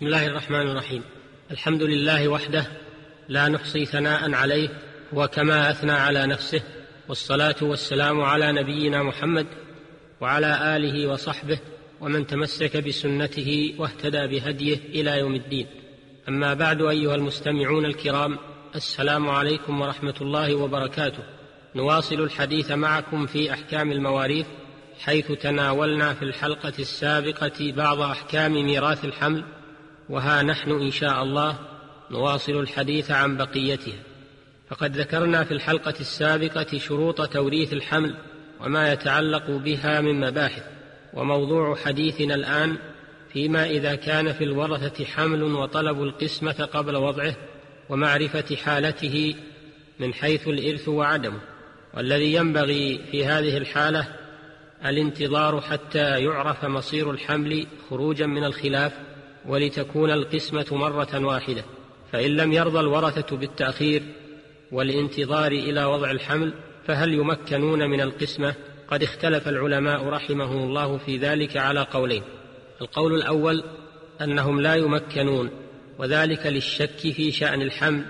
بسم الله الرحمن الرحيم. الحمد لله وحده لا نحصي ثناء عليه وكما أثنى على نفسه والصلاة والسلام على نبينا محمد وعلى آله وصحبه ومن تمسك بسنته واهتدى بهديه إلى يوم الدين. أما بعد أيها المستمعون الكرام السلام عليكم ورحمة الله وبركاته. نواصل الحديث معكم في أحكام المواريث حيث تناولنا في الحلقة السابقة بعض أحكام ميراث الحمل وها نحن إن شاء الله نواصل الحديث عن بقيتها. فقد ذكرنا في الحلقة السابقة شروط توريث الحمل وما يتعلق بها من مباحث وموضوع حديثنا الآن فيما إذا كان في الورثة حمل وطلبوا القسمة قبل وضعه ومعرفة حالته من حيث الإرث وعدمه. والذي ينبغي في هذه الحالة الانتظار حتى يعرف مصير الحمل خروجا من الخلاف ولتكون القسمة مرة واحدة فإن لم يرضى الورثة بالتأخير والانتظار إلى وضع الحمل فهل يمكنون من القسمة؟ قد اختلف العلماء رحمهم الله في ذلك على قولين. القول الأول أنهم لا يمكنون وذلك للشك في شأن الحمل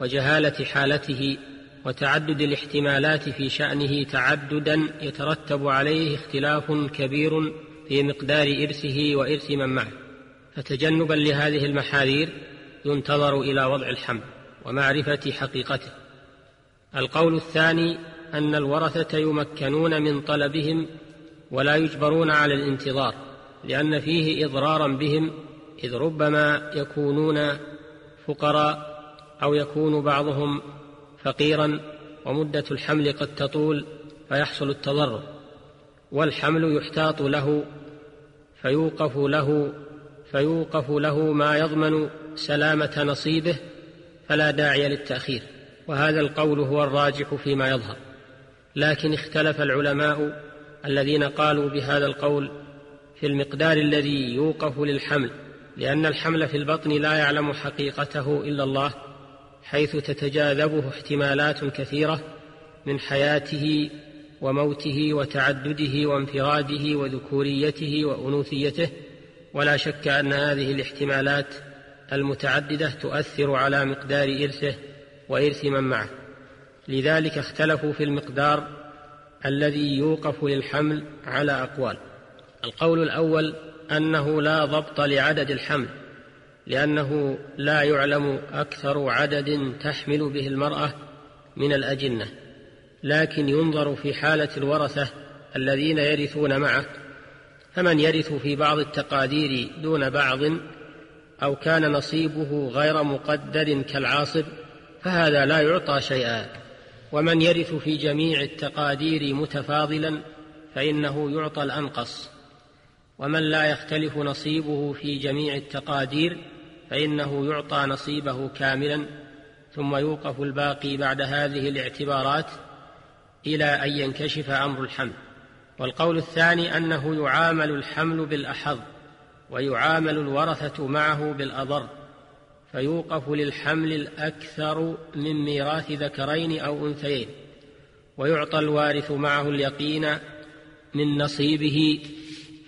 وجهالة حالته وتعدد الاحتمالات في شأنه تعددا يترتب عليه اختلاف كبير في مقدار إرثه وإرث من معه. فتجنبا لهذه المحاذير ينتظر إلى وضع الحمل ومعرفة حقيقته. القول الثاني أن الورثة يمكنون من طلبهم ولا يجبرون على الانتظار لأن فيه اضرارا بهم إذ ربما يكونون فقراء أو يكون بعضهم فقيرا ومدة الحمل قد تطول فيحصل التضرر. والحمل يحتاط له فيوقف له فيوقف له ما يضمن سلامة نصيبه فلا داعي للتأخير. وهذا القول هو الراجح فيما يظهر. لكن اختلف العلماء الذين قالوا بهذا القول في المقدار الذي يوقف للحمل لأن الحمل في البطن لا يعلم حقيقته إلا الله حيث تتجاذبه احتمالات كثيرة من حياته وموته وتعدده وانفراده وذكوريته وأنوثيته ولا شك أن هذه الاحتمالات المتعددة تؤثر على مقدار إرثه وإرث من معه. لذلك اختلفوا في المقدار الذي يوقف للحمل على أقوال. القول الأول أنه لا ضبط لعدد الحمل لأنه لا يعلم أكثر عدد تحمل به المرأة من الأجنة لكن ينظر في حالة الورثة الذين يرثون معه فمن يرث في بعض التقادير دون بعض أو كان نصيبه غير مقدر كالعاصب فهذا لا يعطى شيئا. ومن يرث في جميع التقادير متفاضلا فإنه يعطى الأنقص. ومن لا يختلف نصيبه في جميع التقادير فإنه يعطى نصيبه كاملا. ثم يوقف الباقي بعد هذه الاعتبارات إلى أن ينكشف أمر الحمل. والقول الثاني أنه يعامل الحمل بالاحظ ويعامل الورثة معه بالأضر فيوقف للحمل الأكثر من ميراث ذكرين أو أنثيين ويعطى الوارث معه اليقين من نصيبه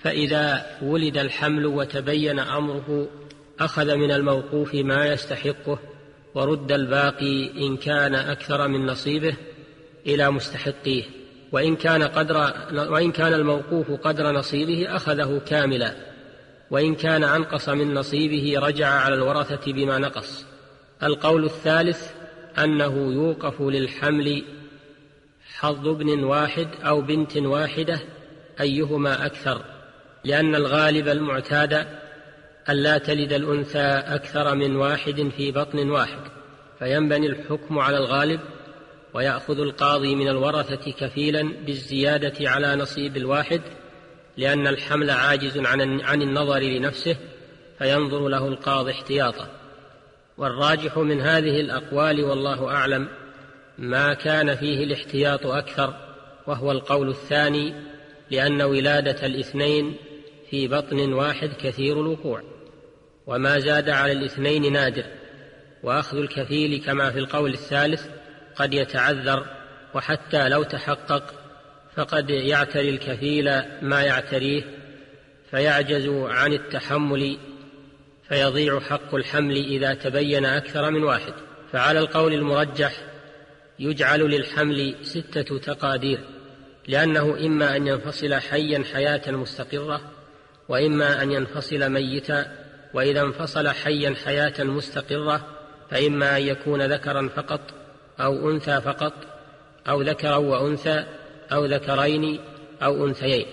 فإذا ولد الحمل وتبين أمره أخذ من الموقوف ما يستحقه ورد الباقي إن كان أكثر من نصيبه إلى مستحقيه. وإن كان قدر وإن كان الموقوف قدر نصيبه أخذه كاملا وإن كان أنقص من نصيبه رجع على الورثة بما نقص. القول الثالث أنه يوقف للحمل حظ ابن واحد أو بنت واحدة أيهما أكثر لأن الغالب المعتاد ألا تلد الأنثى أكثر من واحد في بطن واحد فينبني الحكم على الغالب ويأخذ القاضي من الورثة كفيلا بالزيادة على نصيب الواحد لأن الحمل عاجز عن النظر لنفسه فينظر له القاضي احتياطا. والراجح من هذه الأقوال والله أعلم ما كان فيه الاحتياط أكثر وهو القول الثاني لأن ولادة الاثنين في بطن واحد كثير الوقوع. وما زاد على الاثنين نادر وأخذ الكفيل كما في القول الثالث قد يتعذر وحتى لو تحقق فقد يعتري الكفيل ما يعتريه فيعجز عن التحمل فيضيع حق الحمل إذا تبين أكثر من واحد. فعلى القول المرجح يجعل للحمل ستة تقادير لأنه إما أن ينفصل حيا حياة مستقرة وإما أن ينفصل ميتا وإذا انفصل حيا حياة مستقرة فإما أن يكون ذكرا فقط. أو أنثى فقط أو ذكرا وأنثى أو ذكرين أو أنثيين.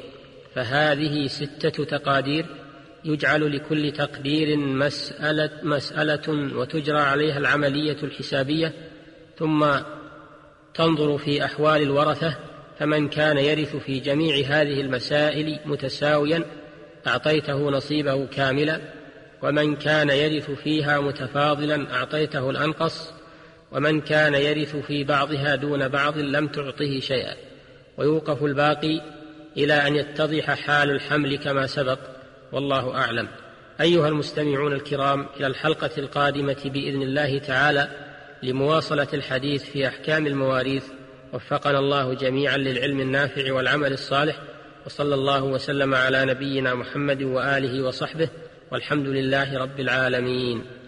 فهذه ستة تقادير يجعل لكل تقدير مسألة مسألة وتجرى عليها العملية الحسابية. ثم تنظر في أحوال الورثة فمن كان يرث في جميع هذه المسائل متساويا أعطيته نصيبه كاملا. ومن كان يرث فيها متفاضلا أعطيته الأنقص. ومن كان يرث في بعضها دون بعض لم تعطه شيئا. ويوقف الباقي إلى أن يتضح حال الحمل كما سبق والله أعلم. أيها المستمعون الكرام إلى الحلقة القادمة بإذن الله تعالى لمواصلة الحديث في أحكام المواريث. وفقنا الله جميعا للعلم النافع والعمل الصالح. وصلى الله وسلم على نبينا محمد وآله وصحبه والحمد لله رب العالمين.